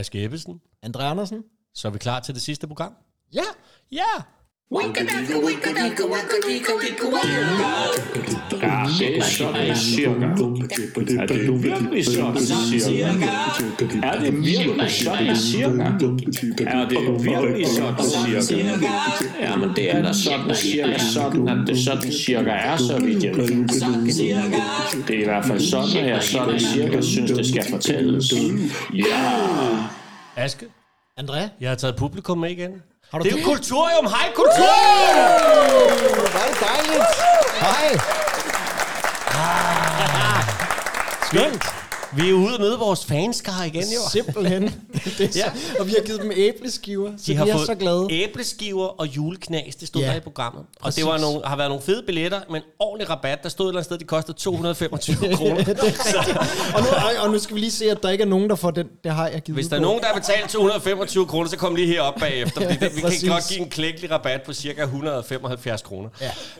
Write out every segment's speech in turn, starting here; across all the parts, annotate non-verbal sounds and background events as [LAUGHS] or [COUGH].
Aske Ebbesen. Andre Andersen. Så er vi klar til det sidste program? Ja. Ja! Ja, det er sådan cirka. Er det virkelig sådan cirka? Er det virkelig sådan cirka? Er det virkelig sådan cirka? Jamen det er da sådan cirka sådan, at det sådan cirka er, så vidt jeg ved. Det er i hvert fald sådan, at jeg sådan cirka synes, det skal fortælles. Ja! Aske, André. jeg har taget publikum med igen. Har du det er jo Kulturium. Hej, Kulturium! Hvor er det dejligt. Hej. Skønt. Vi er ude og møde vores fanskare igen, jo. Simpelthen. [LAUGHS] Det er så, Ja. Og vi har givet dem æbleskiver, så De de, har er fået så glade. æbleskiver og juleknas, det stod Ja, der i programmet. Og præcis. det var nogle, har været nogle fede billetter, men ordentlig rabat. Der stod et eller andet sted, de kostede 225 kroner. [LAUGHS] det er og, nu, og nu skal vi lige se, at der ikke er nogen, der får den. Det har jeg givet Hvis der er nogen, der har betalt 225 kroner, så kom lige herop bagefter. [LAUGHS] Fordi det, vi kan Præcis. godt give en klækkelig rabat på cirka 175 kroner.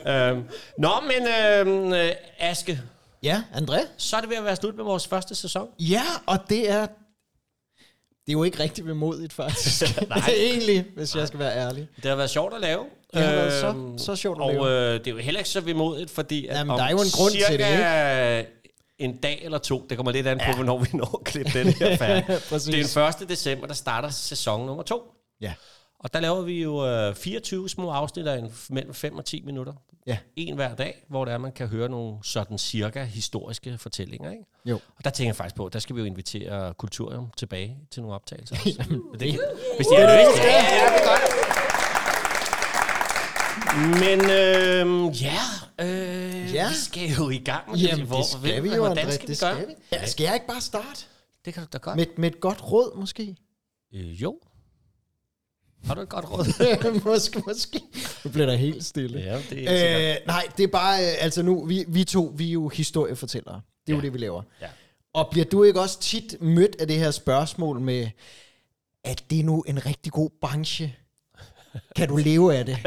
Ja. Øhm, nå, men øhm, øh, Aske, Ja, André? så er det ved at være slut med vores første sæson. Ja, og det er... Det er jo ikke rigtig vemodigt, faktisk. [LAUGHS] Nej. Egentlig, hvis jeg skal være ærlig. Det har været sjovt at lave. Det har været så- Øhm, så sjovt at og, lave. øh, det er jo heller ikke så vemodigt, fordi at Jamen, der er jo en grund til det, en dag eller to, det kommer lidt an på, ja. hvornår vi når at klippe den her færdig. [LAUGHS] Det er den 1. december, der starter sæson nummer to. Ja. Og der laver vi jo øh, 24 små afsnit af mellem 5 og 10 minutter. Ja. En hver dag, hvor det er, man kan høre nogle sådan cirka historiske fortællinger. Ikke? Jo. Og der tænker jeg faktisk på, der skal vi jo invitere Kulturium tilbage til nogle optagelser. [LAUGHS] også. det, Hvis de har lyst. Ja, ja, det er godt. Men øh, ja, øh, Ja. vi skal jo i gang med Jamen, Hvor- det skal vi jo, Hvordan André. skal vi Det gøre? skal vi. Ja, skal jeg ikke bare starte? Det kan du da godt. Med, med et godt råd, måske? Øh, jo. Har du et godt råd? [LAUGHS] måske, måske. Nu bliver der helt stille. ja, det er Øh, nej, det er bare, øh, altså nu, vi, vi to, vi er jo historiefortællere. Det er jo Ja. det, vi laver. Ja. Og bliver du ikke også tit mødt af det her spørgsmål med, at det er nu en rigtig god branche? Kan du leve af det?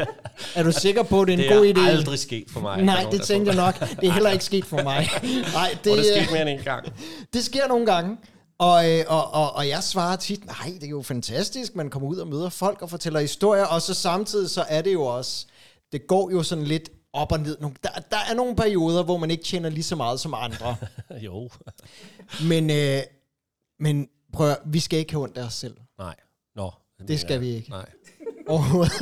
Er du sikker på, at det er en det god er idé? aldrig sket for mig. Er Nej, det tænkte jeg nok. Det er heller ikke sket for mig. [LAUGHS] Nej, det, Og det øh, skete mere end en gang. det sker nogle gange. Og, øh, og, og, og jeg svarer tit, nej, det er jo fantastisk, man kommer ud og møder folk og fortæller historier, og så samtidig så er det jo også, det går jo sådan lidt op og ned. Der, der er nogle perioder, hvor man ikke tjener lige så meget som andre. [LAUGHS] jo. Men, øh, men prøv vi skal ikke have ondt af os selv. Nej. Nå. Det skal vi ikke. Nej. Overhovedet.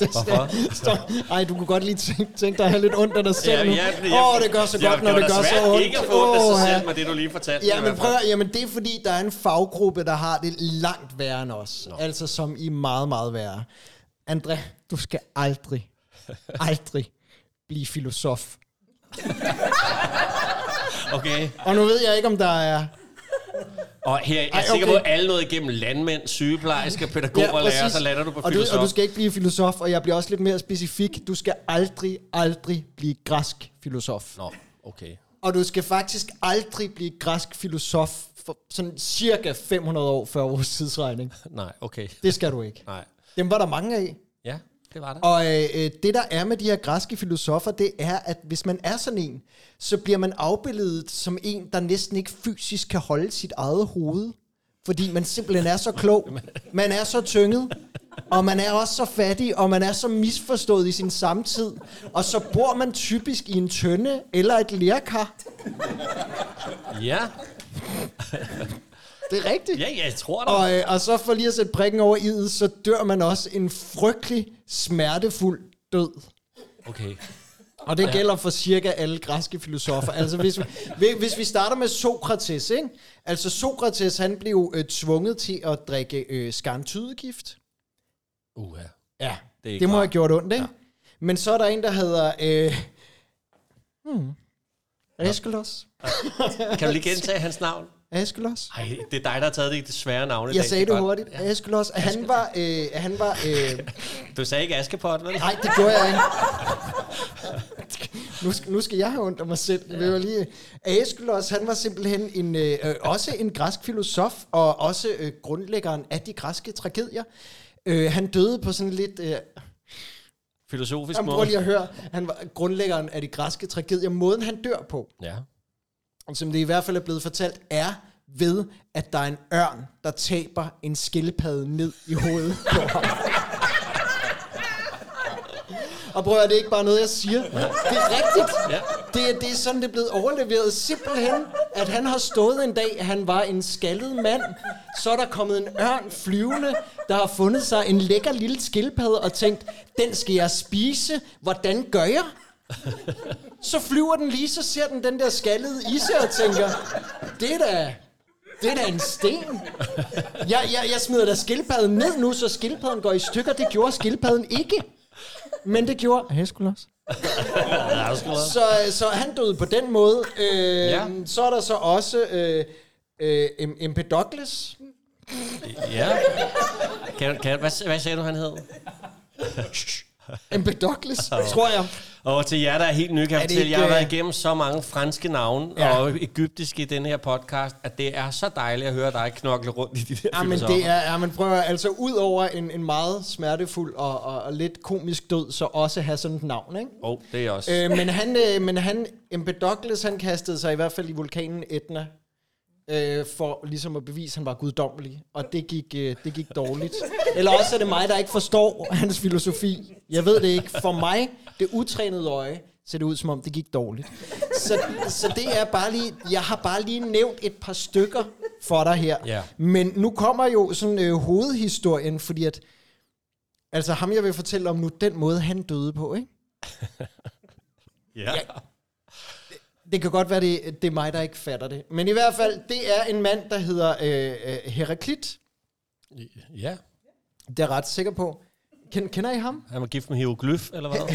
det Hvorfor? Ej, du kunne godt lige tænke, tænke dig at have lidt ondt af dig selv Ja, nu. ja, fordi Åh, jeg- det gør så Ja, godt, når det da gør så ondt. ikke at få ondt af sig Åh, selv med det, du lige fortalte. Ja, men prøv jamen det er fordi, der er en faggruppe, der har det langt værre end os. Nå. Altså som i meget, meget værre. André, du skal aldrig, [LAUGHS] aldrig blive filosof. Okay. Og nu ved jeg ikke, om der er... Og her, jeg er Ej, sikker på, okay. at alle noget igennem landmænd, sygeplejersker, pædagoger og præcis. lærere, så lander du på og du, filosof. og du skal ikke blive filosof, og jeg bliver også lidt mere specifik. Du skal aldrig, aldrig blive græsk filosof. Nå, okay. Og du skal faktisk aldrig blive græsk filosof for sådan cirka 500 år før vores tidsregning. [LAUGHS] Nej, okay. Det skal du ikke. Nej. Dem var der mange af. Det var det. Og øh, øh, det der er med de her græske filosofer, det er, at hvis man er sådan en, så bliver man afbilledet som en, der næsten ikke fysisk kan holde sit eget hoved. Fordi man simpelthen er så klog. Man er så tynget. Og man er også så fattig, og man er så misforstået i sin samtid. Og så bor man typisk i en tønde eller et lærkar. Ja, Det er rigtigt. ja, ja jeg tror det. Og, øh, og så for lige at sætte prikken over i'et, så dør man også en frygtelig, smertefuld død. Okay. Og det gælder for cirka alle græske filosofer. Altså hvis vi, hvis- vi starter med Sokrates, ikke? Altså Sokrates, han blev øh, tvunget til at drikke øh, skarntydegift. Uha. Ja, Det er det, må have gjort ondt, ikke? Ja. Men så er der en, der hedder... Øh, hmm, Aeschylus. Kan du lige gentage hans navn? Aeschylus. Ej, det er dig, der har taget det, det svære navn i Jeg dag. sagde det hurtigt. Aeschylus. Han var... Øh, han var øh, Du sagde ikke Askepot, vel? Nej, det gjorde jeg ikke. Nu skal, nu skal jeg have ondt af mig selv. Ja. Det var lige... Aeschylus, han var simpelthen en, øh, øh, også en græsk filosof, og også øh, grundlæggeren af de græske tragedier. Øh, han døde på sådan lidt... Øh, Filosofisk jamen, prøv måde. lige at høre. Han var grundlæggeren af de græske tragedier. Måden, han dør på, Ja. Som det i hvert fald er blevet fortalt, er ved, at der er en ørn, der taber en skildpadde ned i hovedet på ham. [LAUGHS] Og prøv at høre, det er ikke bare noget, jeg siger. Det er rigtigt. Ja. Det, er- det er sådan, det er blevet overleveret. Simpelthen, at han har stået en dag, han var en skaldet mand. Så er der kommet en ørn flyvende, der har fundet sig en lækker lille skildpadde og tænkt, den skal jeg spise. Hvordan gør jeg? Så flyver den lige, så ser den den der skaldede isse og tænker, det er da, det er da en sten. Jeg, jeg, jeg smider da skildpadden ned nu, så skildpadden går i stykker. Det gjorde skildpadden ikke. Men det gjorde Heskulos. Så, så han døde på den måde. Øh, Ja. Så er der så også øh, øh, M- Empedocles. Ja. Kan, kan, hvad, hvad sagde du, han hed? [LAUGHS] Empedocles, tror jeg. Og til jer, der er helt nye, kan jeg fortælle, jeg har været øh, igennem så mange franske navne Ja. og egyptiske i den her podcast, at det er så dejligt at høre dig knokle rundt i de der Ja, men det er, ja, men prøv at, altså ud over en, en meget smertefuld og, og, og lidt komisk død, så også have sådan et navn, ikke? Åh, oh, det er også... Øh, men han, øh, men han, Empedocles, han kastede sig i hvert fald i vulkanen Etna, øh, for ligesom at bevise, at han var guddommelig. Og det gik, øh, det gik dårligt. [LAUGHS] Eller også er det mig, der ikke forstår hans filosofi. Jeg ved det ikke. For mig, det utrænede øje, ser det ud som om, det gik dårligt. Så, så det er bare lige, jeg har bare lige nævnt et par stykker for dig her. Ja. Men nu kommer jo sådan øh, hovedhistorien, fordi at, altså ham jeg vil fortælle om nu, den måde han døde på, ikke? [LAUGHS] ja. Det kan godt være, det, det er mig, der ikke fatter det. Men i hvert fald, det er en mand, der hedder øh, øh, Heraklit. ja. Det er jeg ret sikker på. Ken, kender I ham? Han var gift med hieroglyf, eller hvad? [LAUGHS]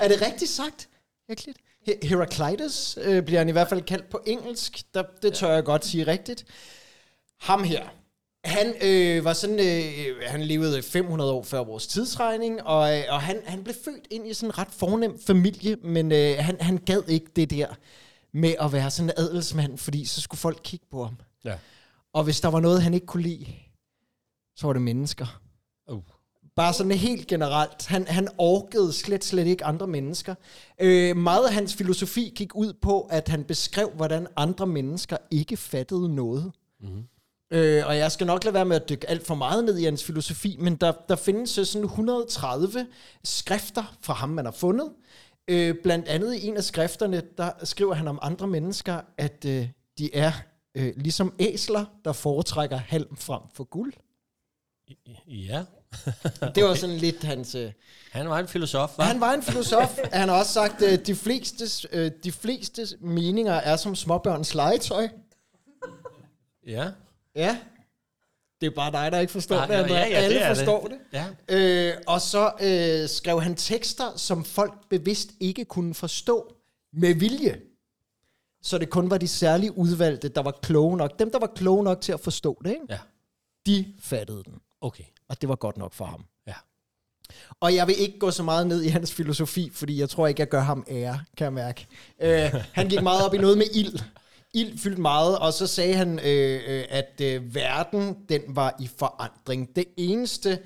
Er det rigtigt sagt? Heraklit? He- Heraclitus øh, bliver han i hvert fald kaldt på engelsk. Der, det tør jeg godt sige rigtigt. Ham her. Han øh, var sådan, øh, han levede 500 år før vores tidsregning, og, øh, og han, han blev født ind i sådan en ret fornem familie, men øh, han, han gad ikke det der med at være sådan en adelsmand, fordi så skulle folk kigge på ham. Ja. Og hvis der var noget, han ikke kunne lide, så var det mennesker. Uh. Bare sådan helt generelt. Han, han orkede slet, slet ikke andre mennesker. Øh, meget af hans filosofi gik ud på, at han beskrev, hvordan andre mennesker ikke fattede noget. Mm-hmm. Øh, og jeg skal nok lade være med at dykke alt for meget ned i hans filosofi, men der, der findes øh, sådan 130 skrifter fra ham, man har fundet. Øh, blandt andet i en af skrifterne, der skriver han om andre mennesker, at øh, de er øh, ligesom æsler, der foretrækker halm frem for guld. Ja. [LAUGHS] Det var sådan lidt hans... Øh, Han var en filosof, hva'? han var en filosof. [LAUGHS] Han har også sagt, at de fleste, øh, de fleste meninger er som småbørns legetøj. Ja. Ja. Det er bare dig, der ikke forstår Nej, det, André. ja, ja, Alle det forstår det. Ja. Øh, og så øh, skrev han tekster, som folk bevidst ikke kunne forstå med vilje. Så det kun var de særligt udvalgte, der var kloge nok. Dem, der var kloge nok til at forstå det, ikke? Ja. de fattede den. Okay. Og det var godt nok for ham. Ja. Og jeg vil ikke gå så meget ned i hans filosofi, fordi jeg tror ikke, jeg gør ham ære, kan jeg mærke. Øh, han gik meget op i noget med ild. Ild fyldte meget, og så sagde han, øh, øh, at øh, verden, den var i forandring. Det eneste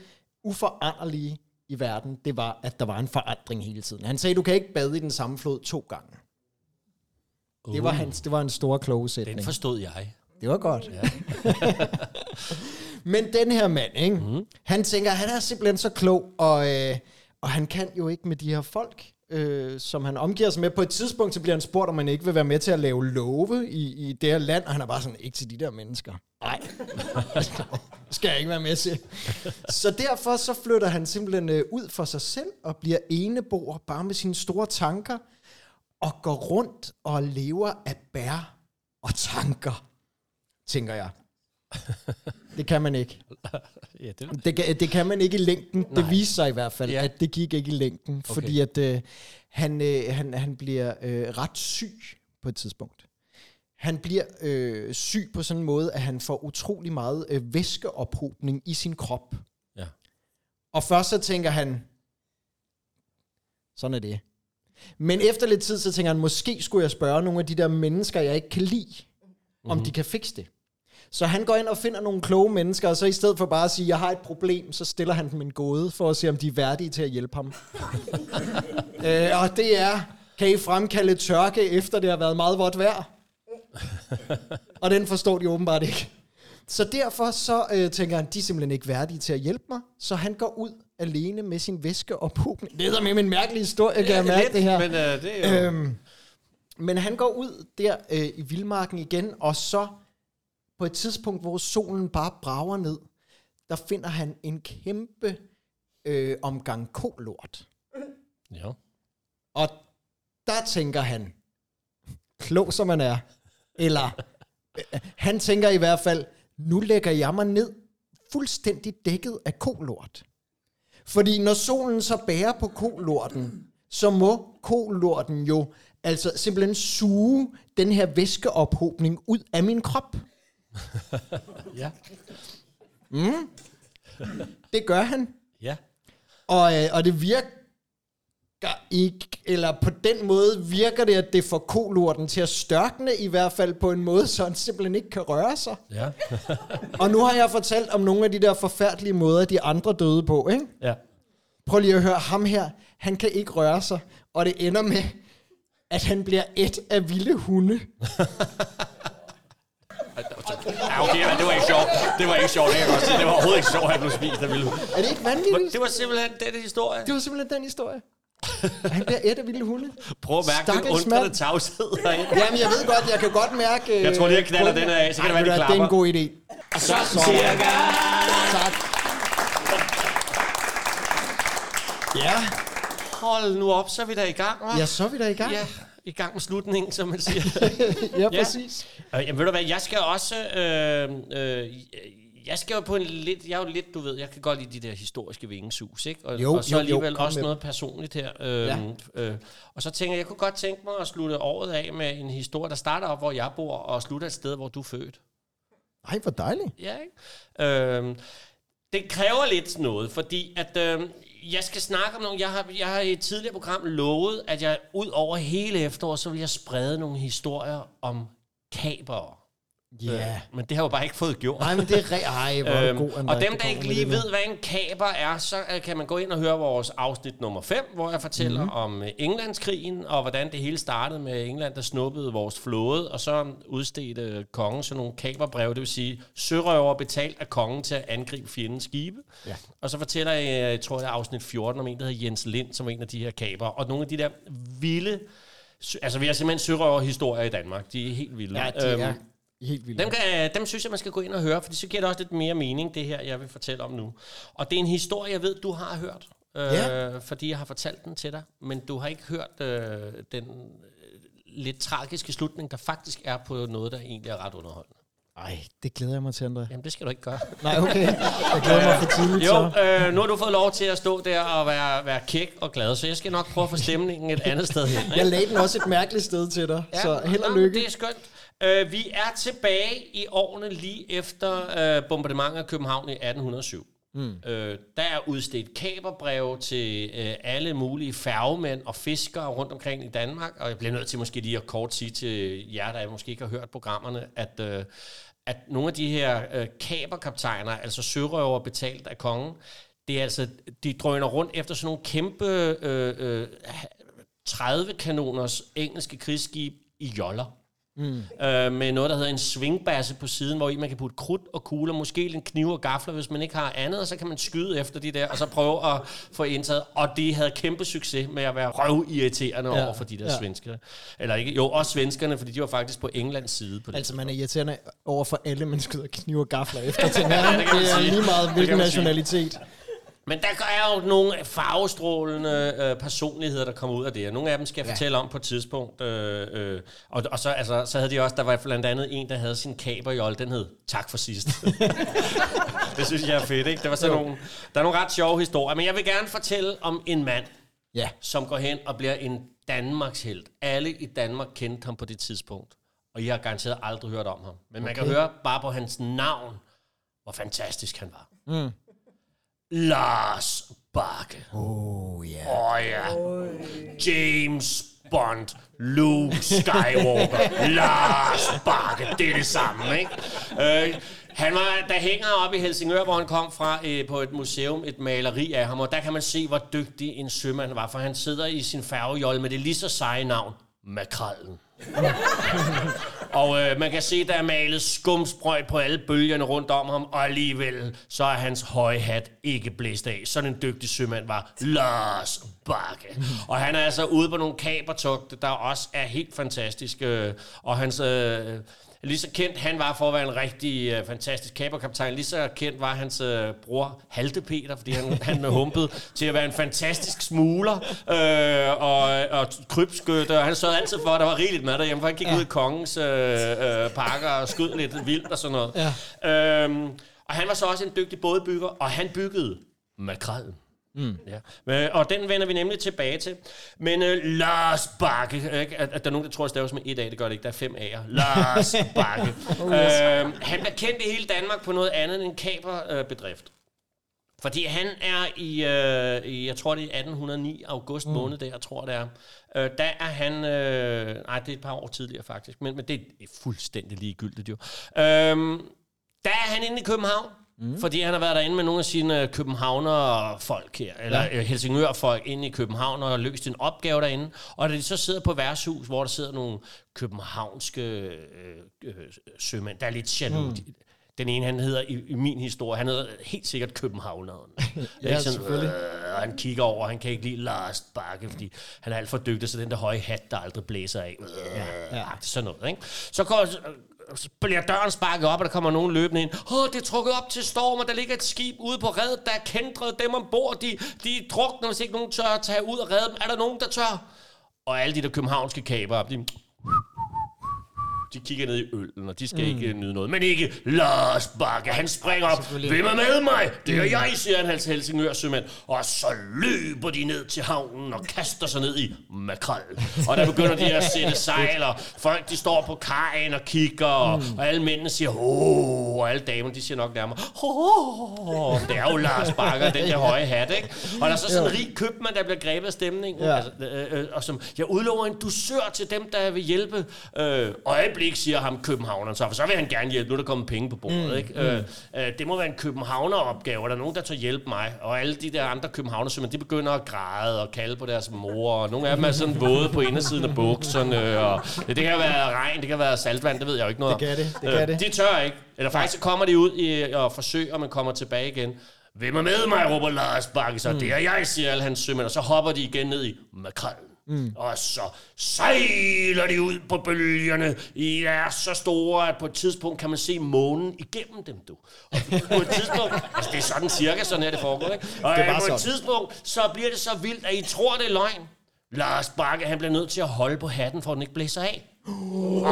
uforanderlige i verden, det var, at der var en forandring hele tiden. Han sagde, du kan ikke bade i den samme flod to gange. Det var, Uh, hans, det var en stor kloge sætning. Den forstod jeg. Det var godt. Ja. [LAUGHS] Men den her mand, ikke? Mm. han tænker, han er simpelthen så klog, og, øh, og han kan jo ikke med de her folk, øh, som han omgiver sig med. På et tidspunkt så bliver han spurgt, om han ikke vil være med til at lave love i, i det her land, og han er bare sådan, ikke til de der mennesker. Nej, [LAUGHS] skal jeg ikke være med til. Så derfor så flytter han simpelthen øh, ud for sig selv, og bliver eneboer bare med sine store tanker, og går rundt og lever af bær og tanker, tænker jeg. [LAUGHS] Det kan man ikke. [LAUGHS] Ja, det Det, kan- det kan man ikke i længden. Nej. Det viste sig i hvert fald, Ja. ja. at det gik ikke i længden, okay. fordi at øh, han, øh, han, han bliver øh, ret syg på et tidspunkt. Han bliver øh, syg på sådan en måde, at han får utrolig meget øh, væskeophobning i sin krop. Ja. Og først så tænker han, sådan er det. Men efter lidt tid, så tænker han, måske skulle jeg spørge nogle af de der mennesker, jeg ikke kan lide, mm-hmm. om de kan fikse det. Så han går ind og finder nogle kloge mennesker, og så i stedet for bare at sige, jeg har et problem, så stiller han dem en gåde, for at se, om de er værdige til at hjælpe ham. [LAUGHS] øh, og det er, kan I fremkalde tørke, efter det har været meget vådt vejr? [LAUGHS] og den forstår de åbenbart ikke. Så derfor så øh, tænker han, de er simpelthen ikke værdige til at hjælpe mig, så han går ud alene med sin væske og puben. Det er med en mærkelig historie, kan jeg mærke lidt, det her. Men øh, det er jo... Øhm, men han går ud der øh, i vildmarken igen, og så på et tidspunkt, hvor solen bare brager ned, der finder han en kæmpe øh, omgang kolort. Ja. Og der tænker han, klog som man er, eller øh, han tænker i hvert fald, nu lægger jeg mig ned fuldstændig dækket af kolort. Fordi når solen så bærer på kolorten, så må kolorten jo altså simpelthen suge den her væskeophobning ud af min krop. Ja. Det gør han. Ja. Og, øh, og det virker ikke, eller på den måde virker det, at det får kolorten til at størkne, i hvert fald på en måde, så han simpelthen ikke kan røre sig. Ja. [LAUGHS] Og nu har jeg fortalt om nogle af de der forfærdelige måder, de andre døde på, ikke? ja. Prøv lige at høre ham her. Han kan ikke røre sig, og det ender med, at han bliver et af vilde hunde. [LAUGHS] Ja, okay, men det var ikke sjovt. Det var ikke sjovt, det kan jeg godt sige. Det var overhovedet ikke sjovt, at han blev spist af vilde. Er det ikke vanvittigt? Det var simpelthen den historie. Det var simpelthen den historie. Han bliver et af vilde hunde. Prøv at mærke den undrende tavshed herinde. Jamen, jeg ved godt, jeg kan godt mærke... Jeg tror lige, jeg knaller den her af, så kan det være, de Det er en klapper. god idé. Sådan cirka. Tak. Ja, Hold nu op, så er vi da i gang, hva'? ja så er vi da i gang. Ja, i gang med slutningen, som man siger. [LAUGHS] ja præcis. Øh, Jamen ved du hvad, jeg skal også... Øh, øh, jeg skal jo på en lidt... Jeg er jo lidt, du ved, jeg kan godt lide de der historiske vingesus, ikke? Og, Jo, og så jo, jo, alligevel kom også med noget personligt her. Øh, Ja. øh, og så tænker jeg, jeg kunne godt tænke mig at slutte året af med en historie, der starter op, hvor jeg bor, og slutter et sted, hvor du er født. Ej, hvor dejligt. Ja, ikke? Øhm, det kræver lidt noget, fordi at øhm, jeg skal snakke om nogle... Jeg har, jeg har i et tidligere program lovet, at jeg ud over hele efteråret, så vil jeg sprede nogle historier om kabere. Ja. Øh, men det har jeg jo bare ikke fået gjort. Nej, men det er re- Ej, hvor Øhm, god, og dem, der ikke lige ved, hvad en kaber er, så uh, kan man gå ind og høre vores afsnit nummer 5, hvor jeg fortæller Mhm. mm. om uh, Englandskrigen, og hvordan det hele startede med England, der snuppede vores flåde, og så udstedte kongen sådan nogle kaberbrev, det vil sige sørøver betalt af kongen til at angribe fjendens skibe. Ja. Og så fortæller jeg, jeg tror det er afsnit 14, om en, der hedder Jens Lind, som var en af de her kaber, og nogle af de der vilde, altså vi har simpelthen sørøverhistorier i Danmark, de er helt vilde. Ja, de Øhm, er helt vildt. dem, kan, dem synes jeg, man skal gå ind og høre, for så giver det også lidt mere mening, det her, jeg vil fortælle om nu. Og det er en historie, jeg ved, du har hørt, øh, Ja. fordi jeg har fortalt den til dig, men du har ikke hørt øh, den øh, lidt tragiske slutning, der faktisk er på noget, der egentlig er ret underholdende. Ej, det glæder jeg mig til, André. Jamen, det skal du ikke gøre. Nej, okay. Jeg glæder mig for tidligt, Jo, så. øh, nu har du fået lov til at stå der og være, være kæk og glad, så jeg skal nok prøve at få stemningen et andet sted hen. Jeg lagde den også et mærkeligt sted til dig, så held og lykke. Det er skønt. Uh, vi er tilbage i årene lige efter uh, bombardementet af København i 1807. Mm. Uh, der er udstedt kaberbreve til uh, alle mulige færgemænd og fiskere rundt omkring i Danmark, og jeg bliver nødt til måske lige at kort sige til jer, der måske ikke har hørt programmerne, at, uh, at nogle af de her øh, kaberkaptajner, altså sørøver betalt af kongen, det er altså, de drøner rundt efter sådan nogle kæmpe øh, øh, 30-kanoners engelske krigsskib i joller. Mm. Øh, med noget, der hedder en svingbasse på siden, hvor i man kan putte krudt og kugler, måske lidt knive og gafler, hvis man ikke har andet, og så kan man skyde efter de der, og så prøve at få indtaget. Og de havde kæmpe succes med at være røvirriterende ja. over for de der ja. ja. svenskere. Eller ikke, jo, også svenskerne, fordi de var faktisk på Englands side på det. Altså, man er irriterende over for alle mennesker, der kniver gafler efter [LAUGHS] til her. det man det er lige meget, Det hvilken man sige. Men der er jo nogle farvestrålende øh, personligheder, der kommer ud af det, og nogle af dem skal jeg ja. fortælle om på et tidspunkt. Øh, øh, og, og så, altså, så havde de også, der var blandt andet en, der havde sin kaberjold, den hed Tak for sidst. [LAUGHS] det synes jeg er fedt, ikke? Det var sådan nogle, der er nogle ret sjove historier, men jeg vil gerne fortælle om en mand, Ja. som går hen og bliver en Danmarks held. Alle i Danmark kendte ham på det tidspunkt, og jeg har garanteret aldrig hørt om ham. Men man kan Okay. høre bare på hans navn, hvor fantastisk han var. Mm. Lars Bakke. Oh, ja. Åh oh, ja. James Bond, Luke Skywalker, Lars Bakke, det er det samme, ikke? Øh, han var, der hænger oppe i Helsingør, hvor han kom fra, øh, på et museum, et maleri af ham, og der kan man se, hvor dygtig en sømand var, for han sidder i sin færgejolle med det lige så seje navn, Makrallen. [LAUGHS] Og øh, man kan se, der er malet skumsprøj på alle bølgerne rundt om ham, og alligevel så er hans høje hat ikke blæst af. Sådan en dygtig sømand var Lars Bakke. Og han er altså ude på nogle kabertogte, der også er helt fantastiske. Og hans... Øh, Lige så kendt han var for at være en rigtig uh, fantastisk kaberkaptajn, lige så kendt var hans uh, bror Halte Peter, fordi han, han humpede [LAUGHS] til at være en fantastisk smugler uh, og, og krybskytte, og han sørgede altid for, at der var rigeligt mad derhjemme, for han gik ja. ud i kongens uh, uh, parker og skød lidt vildt og sådan noget. Ja. Uh, og han var så også en dygtig bådbygger, og han byggede makrallen. Mm. Ja. Men, og den vender vi nemlig tilbage til. Men uh, Lars Bakke, ikke? At, at der er nogen, der tror, at det med et A, det gør det ikke. Der er fem A'er. Lars [LAUGHS] Bakke. uh, han er kendt i hele Danmark på noget andet end en kaberbedrift. Uh, fordi han er i, øh, i, jeg tror det er 1809, august mm. måned, der, jeg tror det er. Øh, der er han, øh, nej det er et par år tidligere faktisk, men, men det er fuldstændig ligegyldigt jo. Øh, der er han inde i København, Mm. Fordi han har været derinde med nogle af sine øh, københavner-folk her, eller ja. Øh, Helsingør-folk inde i København, og har løst en opgave derinde. Og da de så sidder på værtshus, hvor der sidder nogle københavnske øh, øh, sømænd, der er lidt jaloux. Mm. Den ene, han hedder i, i min historie, han hedder helt sikkert Københavneren. [LAUGHS] ja, sådan, selvfølgelig. Øh, han kigger over, han kan ikke lide Lars Bakke, fordi han er alt for dygtig, så den der høje hat, der aldrig blæser af. Øh, ja, ja. Sådan noget, ikke? Så går, så bliver døren sparket op, og der kommer nogen løbende ind. Åh, oh, det er trukket op til storm, og der ligger et skib ude på reddet, der er kendret dem ombord. De, de drukner, hvis ikke nogen tør at tage ud og redde dem. Er der nogen, der tør? Og alle de der københavnske kaber, de de kigger ned i øllen, og de skal mm. ikke nyde noget. Men ikke Lars Bakke. Han springer op. Hvem er med mig? Det er jeg, siger han, hans Helsingør sømand. Og så løber de ned til havnen og kaster sig ned i makrel. Og der begynder de at sætte [LAUGHS] sejler. Folk, de står på kajen og kigger, og, mm. og alle mændene siger, åh, og alle damerne, de siger nok nærmere, åh, det er jo Lars Bakke og den der [LAUGHS] høje hat, ikke? Og der er så sådan en rig købmand, der bliver grebet af stemningen, ja. altså, øh, øh, og som, jeg udlover en dusør til dem, der vil hjælpe. Øh, og øjeblik, siger ham københavneren så, for så vil han gerne hjælpe, nu er der kommet penge på bordet. Mm, ikke? Mm. Øh, øh, det må være en københavner-opgave, og der er nogen, der tager hjælpe mig. Og alle de der andre københavner, som de begynder at græde og kalde på deres mor, og nogle af dem er sådan våde på indersiden af bukserne, og det, det kan være regn, det kan være saltvand, det ved jeg jo ikke noget om. Det kan det, det kan øh, det. De tør ikke. Eller faktisk kommer de ud i, og forsøger, og man kommer tilbage igen. Hvem er med mig, råber Lars Bakke, så mm. det er jeg, siger alle hans sømænd, og så hopper de igen ned i makrallen. Mm. Og så sejler de ud på bølgerne. I er så store, at på et tidspunkt kan man se månen igennem dem, du. Og på et tidspunkt, [LAUGHS] altså det er sådan cirka, sådan her det foregår, ikke? Og det er på sådan. et tidspunkt, så bliver det så vildt, at I tror, det er løgn. Lars Bakke, han bliver nødt til at holde på hatten, for at den ikke blæser af.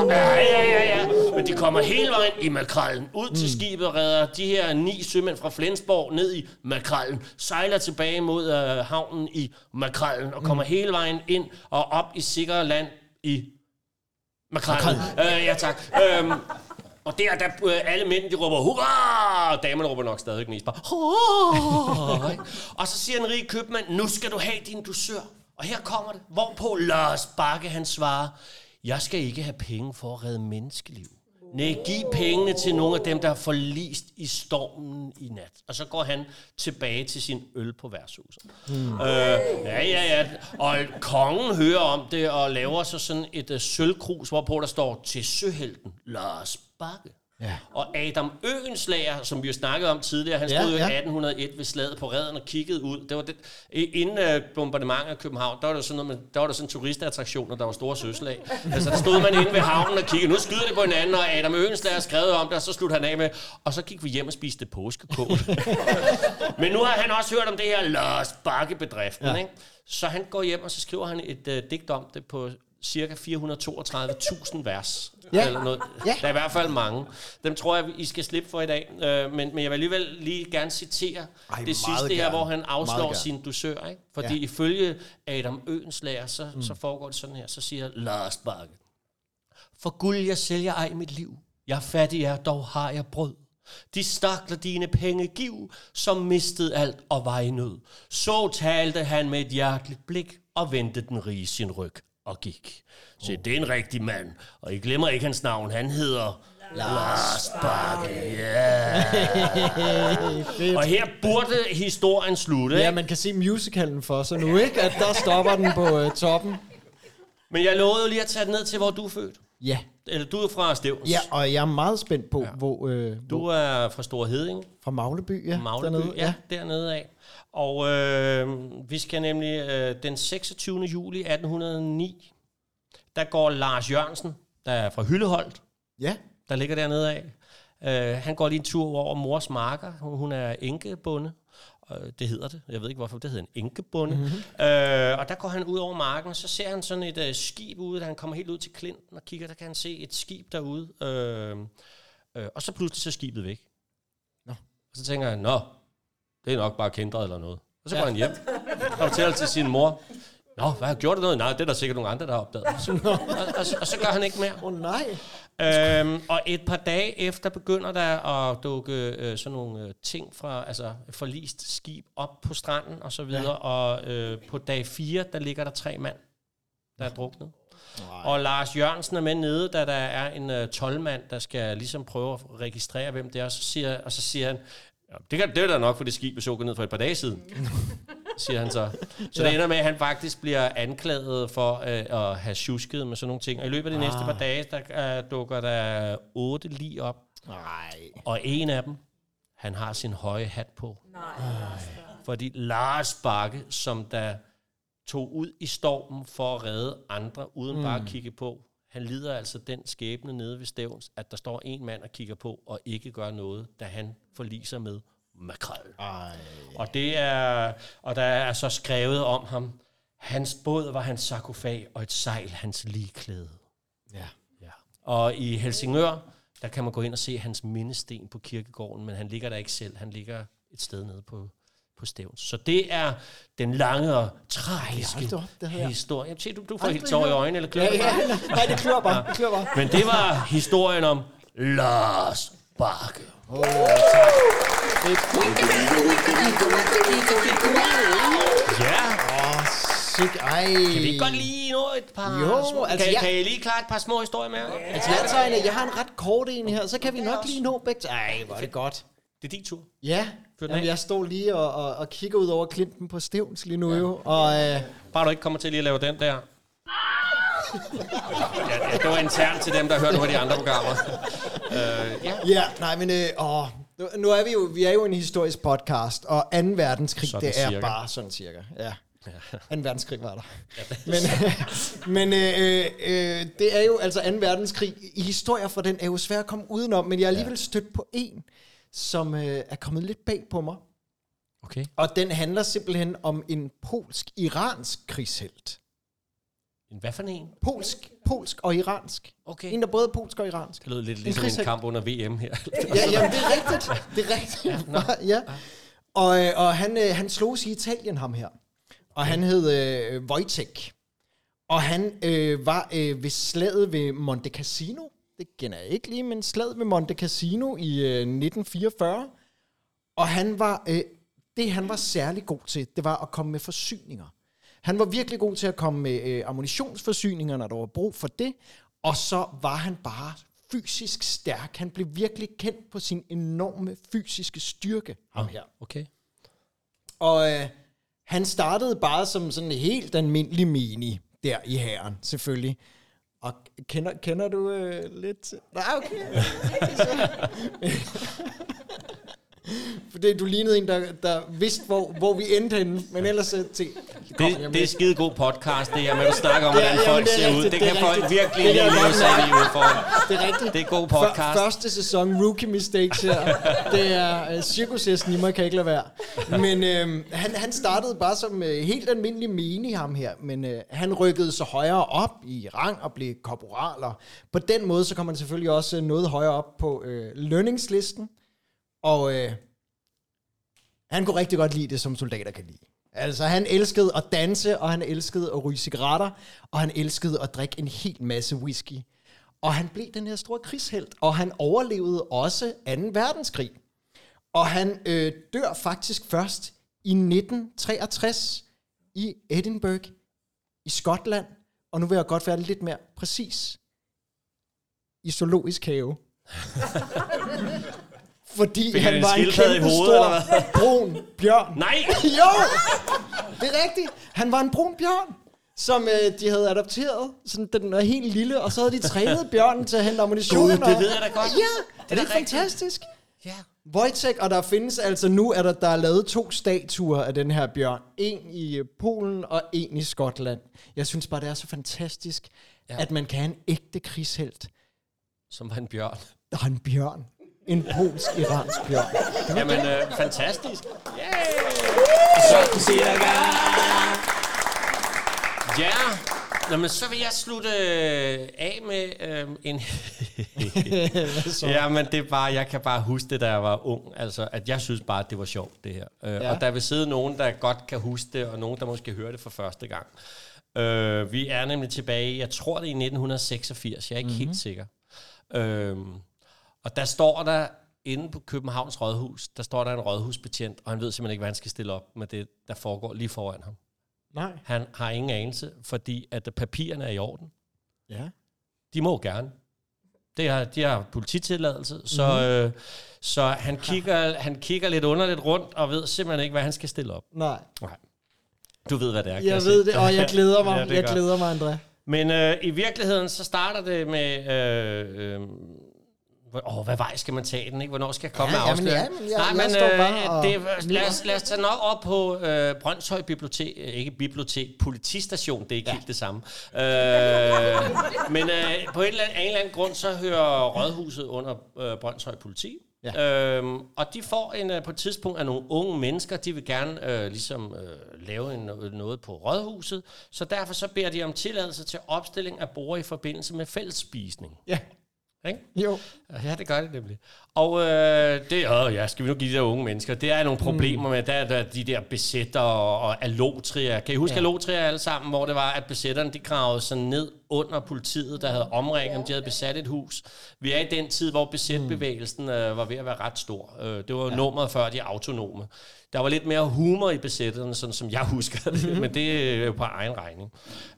Ja, ja, ja, ja. Men de kommer hele vejen i makrallen. Ud til mm. skibet redder de her ni sømænd fra Flensborg ned i makrallen. Sejler tilbage mod uh, havnen i makrallen og kommer mm. hele vejen ind og op i sikre land i makrallen. Uh, ja, tak. Um, og der, der uh, alle mænd, de råber, hurra! Og damerne råber nok stadig mest bare, hurra! [LAUGHS] og så siger en rig købmand, nu skal du have din dusør. Og her kommer det. Hvorpå Lars Bakke, han svarer, jeg skal ikke have penge for at redde menneskeliv. Nej, giv pengene til nogle af dem, der har forlist i stormen i nat. Og så går han tilbage til sin øl på værtshuset. Hmm. Øh, ja, ja, ja. Og kongen hører om det og laver så sådan et uh, sølvkrus, hvorpå der står til søhelten Lars Bakke. Ja. Og Adam Øenslager, som vi jo snakkede om tidligere, han stod ja, jo i 1801 ved slaget på redden og kiggede ud. Det var det, inden uh, bombardementet af København, der var der sådan noget der var der sådan turistattraktioner, der var store søslag. [LAUGHS] altså der stod man inde ved havnen og kiggede, nu skyder det på hinanden, og Adam Øenslager skrev om det, og så sluttede han af med, og så gik vi hjem og spiste påskekål. [LAUGHS] Men nu har han også hørt om det her Lars Bakke-bedriften, ja. ikke? Så han går hjem, og så skriver han et uh, digt om det på cirka 432.000 vers. Ja. Eller noget. Ja. Der er i hvert fald mange. Dem tror jeg, I skal slippe for i dag. Øh, men, men jeg vil alligevel lige gerne citere Ej, det sidste gerne. her, hvor han afslår sin dusør. Ikke? Fordi ja. ifølge Adam Øenslager, så, mm. så foregår det sådan her. Så siger Lars Bakke. For guld jeg sælger ej mit liv. Jeg fattig er, dog har jeg brød. De stakler dine penge giv, som mistede alt og var i nød. Så talte han med et hjerteligt blik og vendte den rige sin ryg og gik. Så oh. det er en rigtig mand. Og I glemmer ikke hans navn. Han hedder Lars Bakke. Ja. Yeah. og her burde historien slutte. Ja, man kan se musicalen for sig nu, ikke? At der stopper den på uh, toppen. Men jeg lovede jo lige at tage det ned til, hvor du er født. Ja. Eller du er fra Stevns. Ja, og jeg er meget spændt på, ja. hvor, øh, Du hvor, er fra Store Heding. fra Magleby, ja, Magleby, dernede. ja, dernede af. Og øh, vi skal nemlig øh, den 26. juli 1809, der går Lars Jørgensen, der er fra Hylleholdt, ja. der ligger dernede af. Øh, han går lige en tur over mors marker. Hun, hun er enkebonde. Øh, det hedder det. Jeg ved ikke, hvorfor det hedder en enkebonde. Mm-hmm. Øh, og der går han ud over marken, så ser han sådan et øh, skib ude, da han kommer helt ud til Klinten og kigger, der kan han se et skib derude. Øh, øh, og så pludselig så er skibet væk. Nå. Og så tænker han, nå, det er nok bare kendret eller noget. Og så går han hjem og fortæller til sin mor, Nå, hvad har gjort det noget? Nej, det er der sikkert nogle andre, der har opdaget. og, og, og, så gør han ikke mere. Åh oh, nej. Øhm, og et par dage efter begynder der at dukke øh, sådan nogle øh, ting fra altså forlist skib op på stranden og så videre. Ja. Og øh, på dag 4, der ligger der tre mand, der er druknet. Nej. Og Lars Jørgensen er med nede, da der er en øh, 12-mand, der skal ligesom prøve at registrere, hvem det er. Og så siger, og så siger han, ja, det, kan, det er da nok, for det skib, vi så ned for et par dage siden. [LAUGHS] siger han så. Så ja. det ender med, at han faktisk bliver anklaget for øh, at have tjusket med sådan nogle ting. Og i løbet af de ah. næste par dage, der øh, dukker der otte lige op. Nej. Og en af dem, han har sin høje hat på. Nej. Fordi Lars Bakke, som der tog ud i stormen for at redde andre, uden mm. bare at kigge på, han lider altså den skæbne nede ved Stævns, at der står en mand og kigger på, og ikke gør noget, da han forliser med makrel. Ej. Og det er, og der er så skrevet om ham, hans båd var hans sarkofag, og et sejl hans ligeklæde. Ja. Ja. Og i Helsingør, der kan man gå ind og se hans mindesten på kirkegården, men han ligger der ikke selv. Han ligger et sted nede på, på Stævns. Så det er den lange og tragiske jeg historie. Jamen, se, du, du får helt tår i øjnene, eller klør Ja, bare? ja. Nej, det klør bare. Det klør bare. Men det var historien om Lars Bakke. Ja, Åh. Ej. kan vi ikke godt lige nå et par Jo, små, altså, kan, jeg- kan I lige klare et par små historier med? Altså, jeg tager en, jeg har en ret kort en her, så kan vi nok lige nå begge. Ej, hvor er det godt. Det er din tur. Ja, Jamen, jeg står lige og, og, og kigger ud over Klinten på Stevns lige nu jo, og øh, Bare du ikke kommer til lige at lave den der. ja, ja, det var internt til dem, der hørte på de andre programmer. Uh, ja. ja, nej, men øh, åh, nu, nu er vi jo, vi er jo en historisk podcast, og 2. verdenskrig, Sådan det er cirka. bare sådan cirka, ja. 2. [LAUGHS] verdenskrig var der. men [LAUGHS] men øh, øh, det er jo altså 2. verdenskrig. I historier for den er jo svært at komme udenom, men jeg er alligevel stødt på en, som øh, er kommet lidt bag på mig. Okay. Og den handler simpelthen om en polsk-iransk krigshelt. En hvad for en? Polsk, polsk og iransk. Okay. En, der både er polsk og iransk. Det lød lidt ligesom en krigshelt. kamp under VM her. [LAUGHS] Ja, jamen, det er rigtigt. Det er rigtigt. Ja, ja. Og, øh, og han, øh, han slogs i Italien, ham her. Og han hed øh, Wojtek. Og han øh, var øh, ved slaget ved Monte Cassino. Det kender jeg ikke lige, men slaget ved Monte Cassino i øh, 1944. Og han var, øh, det han var særlig god til, det var at komme med forsyninger. Han var virkelig god til at komme med øh, ammunitionsforsyninger, når der var brug for det. Og så var han bare fysisk stærk. Han blev virkelig kendt på sin enorme fysiske styrke, ham her. Okay. Og øh, han startede bare som sådan en helt almindelig menig der i hæren, selvfølgelig. Og kender, kender du øh, lidt? Nej, okay. [LAUGHS] [LAUGHS] Fordi du lignede en, der, der vidste, hvor, hvor vi endte henne. Men ellers øh, til... Det, det er skide god podcast, det her med at snakke om, hvordan ja, folk det er ser ud. rigtigt, Det det er kan folk rigtigt. virkelig Det kan lide at godt se mærke. ud for. Det er rigtigt. Det er god podcast. Første sæson, Rookie Mistakes her. Det er uh, cirkushesten i mig, kan ikke lade være. Men øh, han, han startede bare som uh, helt almindelig menig, ham her. Men øh, han rykkede så højere op i rang og blev korporal. Og på den måde, så kom han selvfølgelig også øh, noget højere op på øh, lønningslisten. Og øh, han kunne rigtig godt lide det, som soldater kan lide. Altså, han elskede at danse, og han elskede at ryge cigaretter, og han elskede at drikke en hel masse whisky. Og han blev den her store krigshelt, og han overlevede også 2. verdenskrig. Og han øh, dør faktisk først i 1963 i Edinburgh i Skotland. Og nu vil jeg godt være lidt mere præcis. I zoologisk have. [LAUGHS] Fordi Fik han var en kæmpe stor brun bjørn. Nej! [LAUGHS] Jo, det er rigtigt. Han var en brun bjørn. som øh, de havde adopteret. Sådan, den var helt lille, og så havde de trænet [LAUGHS] bjørnen til at hente ammunition. Gud, det og- ved jeg da godt. Ja, er det da ikke rigtigt. fantastisk? Ja. Wojtek, og der findes altså nu, er der, der er lavet to statuer af den her bjørn. En i øh, Polen og en i Skotland. Jeg synes bare, det er så fantastisk, ja. at man kan have en ægte krigshelt. Som var en bjørn. Der er en bjørn. En polsk-iransk bjørn. Jamen, øh, fantastisk. Sådan cirka. Ja, Nå, men så vil jeg slutte øh, af med øh, en... [LAUGHS] ja, men det er bare, jeg kan bare huske det, da jeg var ung. Altså, at jeg synes bare, at det var sjovt, det her. Øh. Ja. Og der vil sidde nogen, der godt kan huske det, og nogen, der måske hører det for første gang. Øh, vi er nemlig tilbage, jeg tror det er i 1986, jeg er ikke mm-hmm. helt sikker. Øh, og der står der inde på Københavns Rådhus, der står der en rådhusbetjent, og han ved simpelthen ikke, hvad han skal stille op med det, der foregår lige foran ham. Nej. Han har ingen anelse, fordi at papirerne er i orden. Ja. De må gerne. Det har, de har polititilladelse, så, mm-hmm. øh, så han, kigger, han kigger lidt underligt rundt og ved simpelthen ikke, hvad han skal stille op. Nej. Nej. Du ved, hvad det er. Jeg se. ved det, og jeg [LAUGHS] glæder mig. Ja, jeg glæder mig, André. Men øh, i virkeligheden, så starter det med... Øh, øh, Åh, hvad vej skal man tage den, ikke? Hvornår skal jeg komme Ja, med jamen, afsløring? ja, men jeg- jeg står bare og det, lad, os, lad os tage nok op på øh, Brøndshøj Bibliotek, øh, ikke bibliotek, politistation, det er ikke ja. helt det samme. Øh, men øh, på en eller, anden, en eller anden grund, så hører Rådhuset under øh, Brøndshøj Politi. Ja. Øhm, og de får en, øh, på et tidspunkt af nogle unge mennesker, de vil gerne øh, ligesom øh, lave en, noget på Rådhuset, så derfor så beder de om tilladelse til opstilling af borgere i forbindelse med fællesspisning. Ja. Ikke? Jo. Ja, det gør det nemlig. Og øh, det, åh, ja, skal vi nu give de der unge mennesker, det er nogle problemer med, der er der, de der besætter og, og alotrier. Kan I huske ja. alotrier alle sammen, hvor det var, at besætterne de gravede sig ned under politiet, der havde omringet dem, de havde besat et hus. Vi er i den tid, hvor besætbevægelsen øh, var ved at være ret stor. Øh, det var jo ja. nummeret før de autonome. Der var lidt mere humor i besætterne, sådan som jeg [LAUGHS] husker det, men det er jo på egen regning.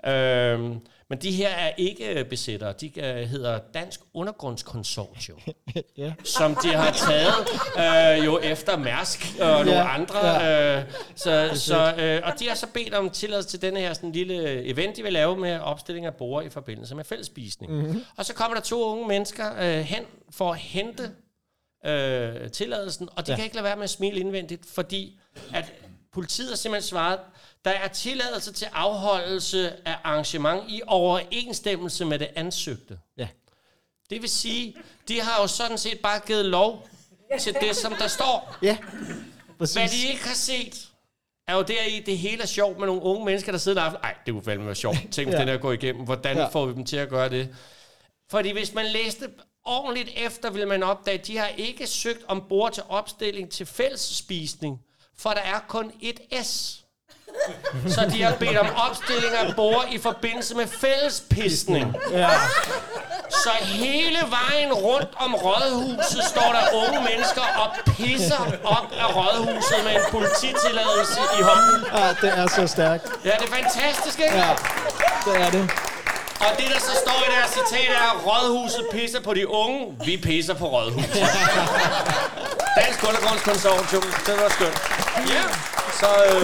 Øh, men de her er ikke besættere. De øh, hedder Dansk Undergrundskonsortium [LAUGHS] Ja. som de har taget øh, jo efter Mærsk og nogle Ja, andre. Øh, så, så, øh, og de har så bedt om tilladelse til denne her sådan lille event, de vil lave med opstilling af borgere i forbindelse med fællesspisning. Mm-hmm. Og så kommer der to unge mennesker øh, hen for at hente øh, tilladelsen, og de ja. kan ikke lade være med at smile indvendigt, fordi at politiet har simpelthen svaret, der er tilladelse til afholdelse af arrangement i overensstemmelse med det ansøgte. Ja. Det vil sige, de har jo sådan set bare givet lov til det, som der står. Ja. Præcis. Hvad de ikke har set, er jo deri, det hele er sjovt med nogle unge mennesker, der sidder der aften. Ej, det kunne fandme være sjovt. Tænk, Ja. den her går igennem. Hvordan Ja. får vi dem til at gøre det? Fordi hvis man læste ordentligt efter, vil man opdage, at de har ikke søgt ombord til opstilling til fællesspisning, for der er kun et S. Så de har bedt om opstilling af bord i forbindelse med fællespisning. Ja. Så hele vejen rundt om rådhuset står der unge mennesker og pisser op af rådhuset med en polititilladelse i hånden. ja, det er så stærkt. Ja, det er fantastisk, ikke? Ja, det er det. Og det, der så står i deres citat, er, at rådhuset pisser på de unge. Vi pisser på rådhuset. [LAUGHS] Dansk Undergrundskonsortium. Det var skønt. Ja, så øh,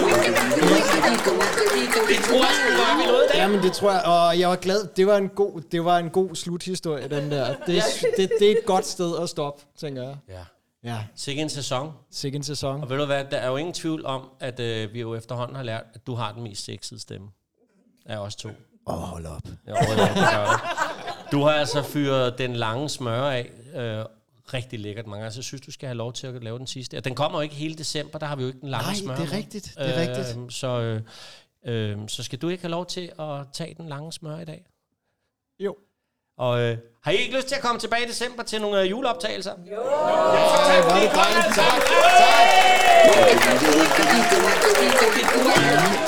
det tror jeg sgu vi nåede i dag. Jamen, det tror jeg, og jeg var glad. Det var en god, det var en god sluthistorie, den der. Det, det, det er et godt sted at stoppe, tænker jeg. Ja. Ja, Sikke en sæson. sikke en sæson. Og ved du hvad, der er jo ingen tvivl om, at øh, vi jo efterhånden har lært, at du har den mest sexede stemme af os to. Åh, oh, hold op. Ja, gør det. Du har altså fyret den lange smør af. Øh, rigtig lækkert mange gange. Så jeg synes, du skal have lov til at lave den sidste. Og den kommer jo ikke hele december, der har vi jo ikke den lange Nej, smør. det er rigtigt, det er rigtigt. Så, øh, øh, så skal du ikke have lov til at tage den lange smør i dag? Jo. Og øh, har I ikke lyst til at komme tilbage i december til nogle øh, juleoptagelser? Jo! Ja, Ej, hvor er det dejligt. Tak,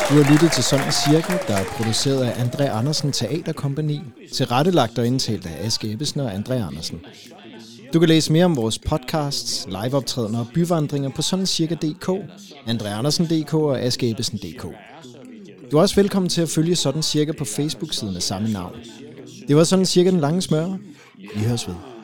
Du har lyttet til Sådan Cirka, der er produceret af André Andersen Teaterkompagni, tilrettelagt og indtalt af Aske Ebbesen og André Andersen. Du kan læse mere om vores podcasts, liveoptrædener og byvandringer på sådancirka.dk, andreandersen.dk og askeebbesen.dk. Du er også velkommen til at følge Sådan Cirka på Facebook-siden af samme navn. Det var Sådan Cirka den lange smør. Vi høres ved.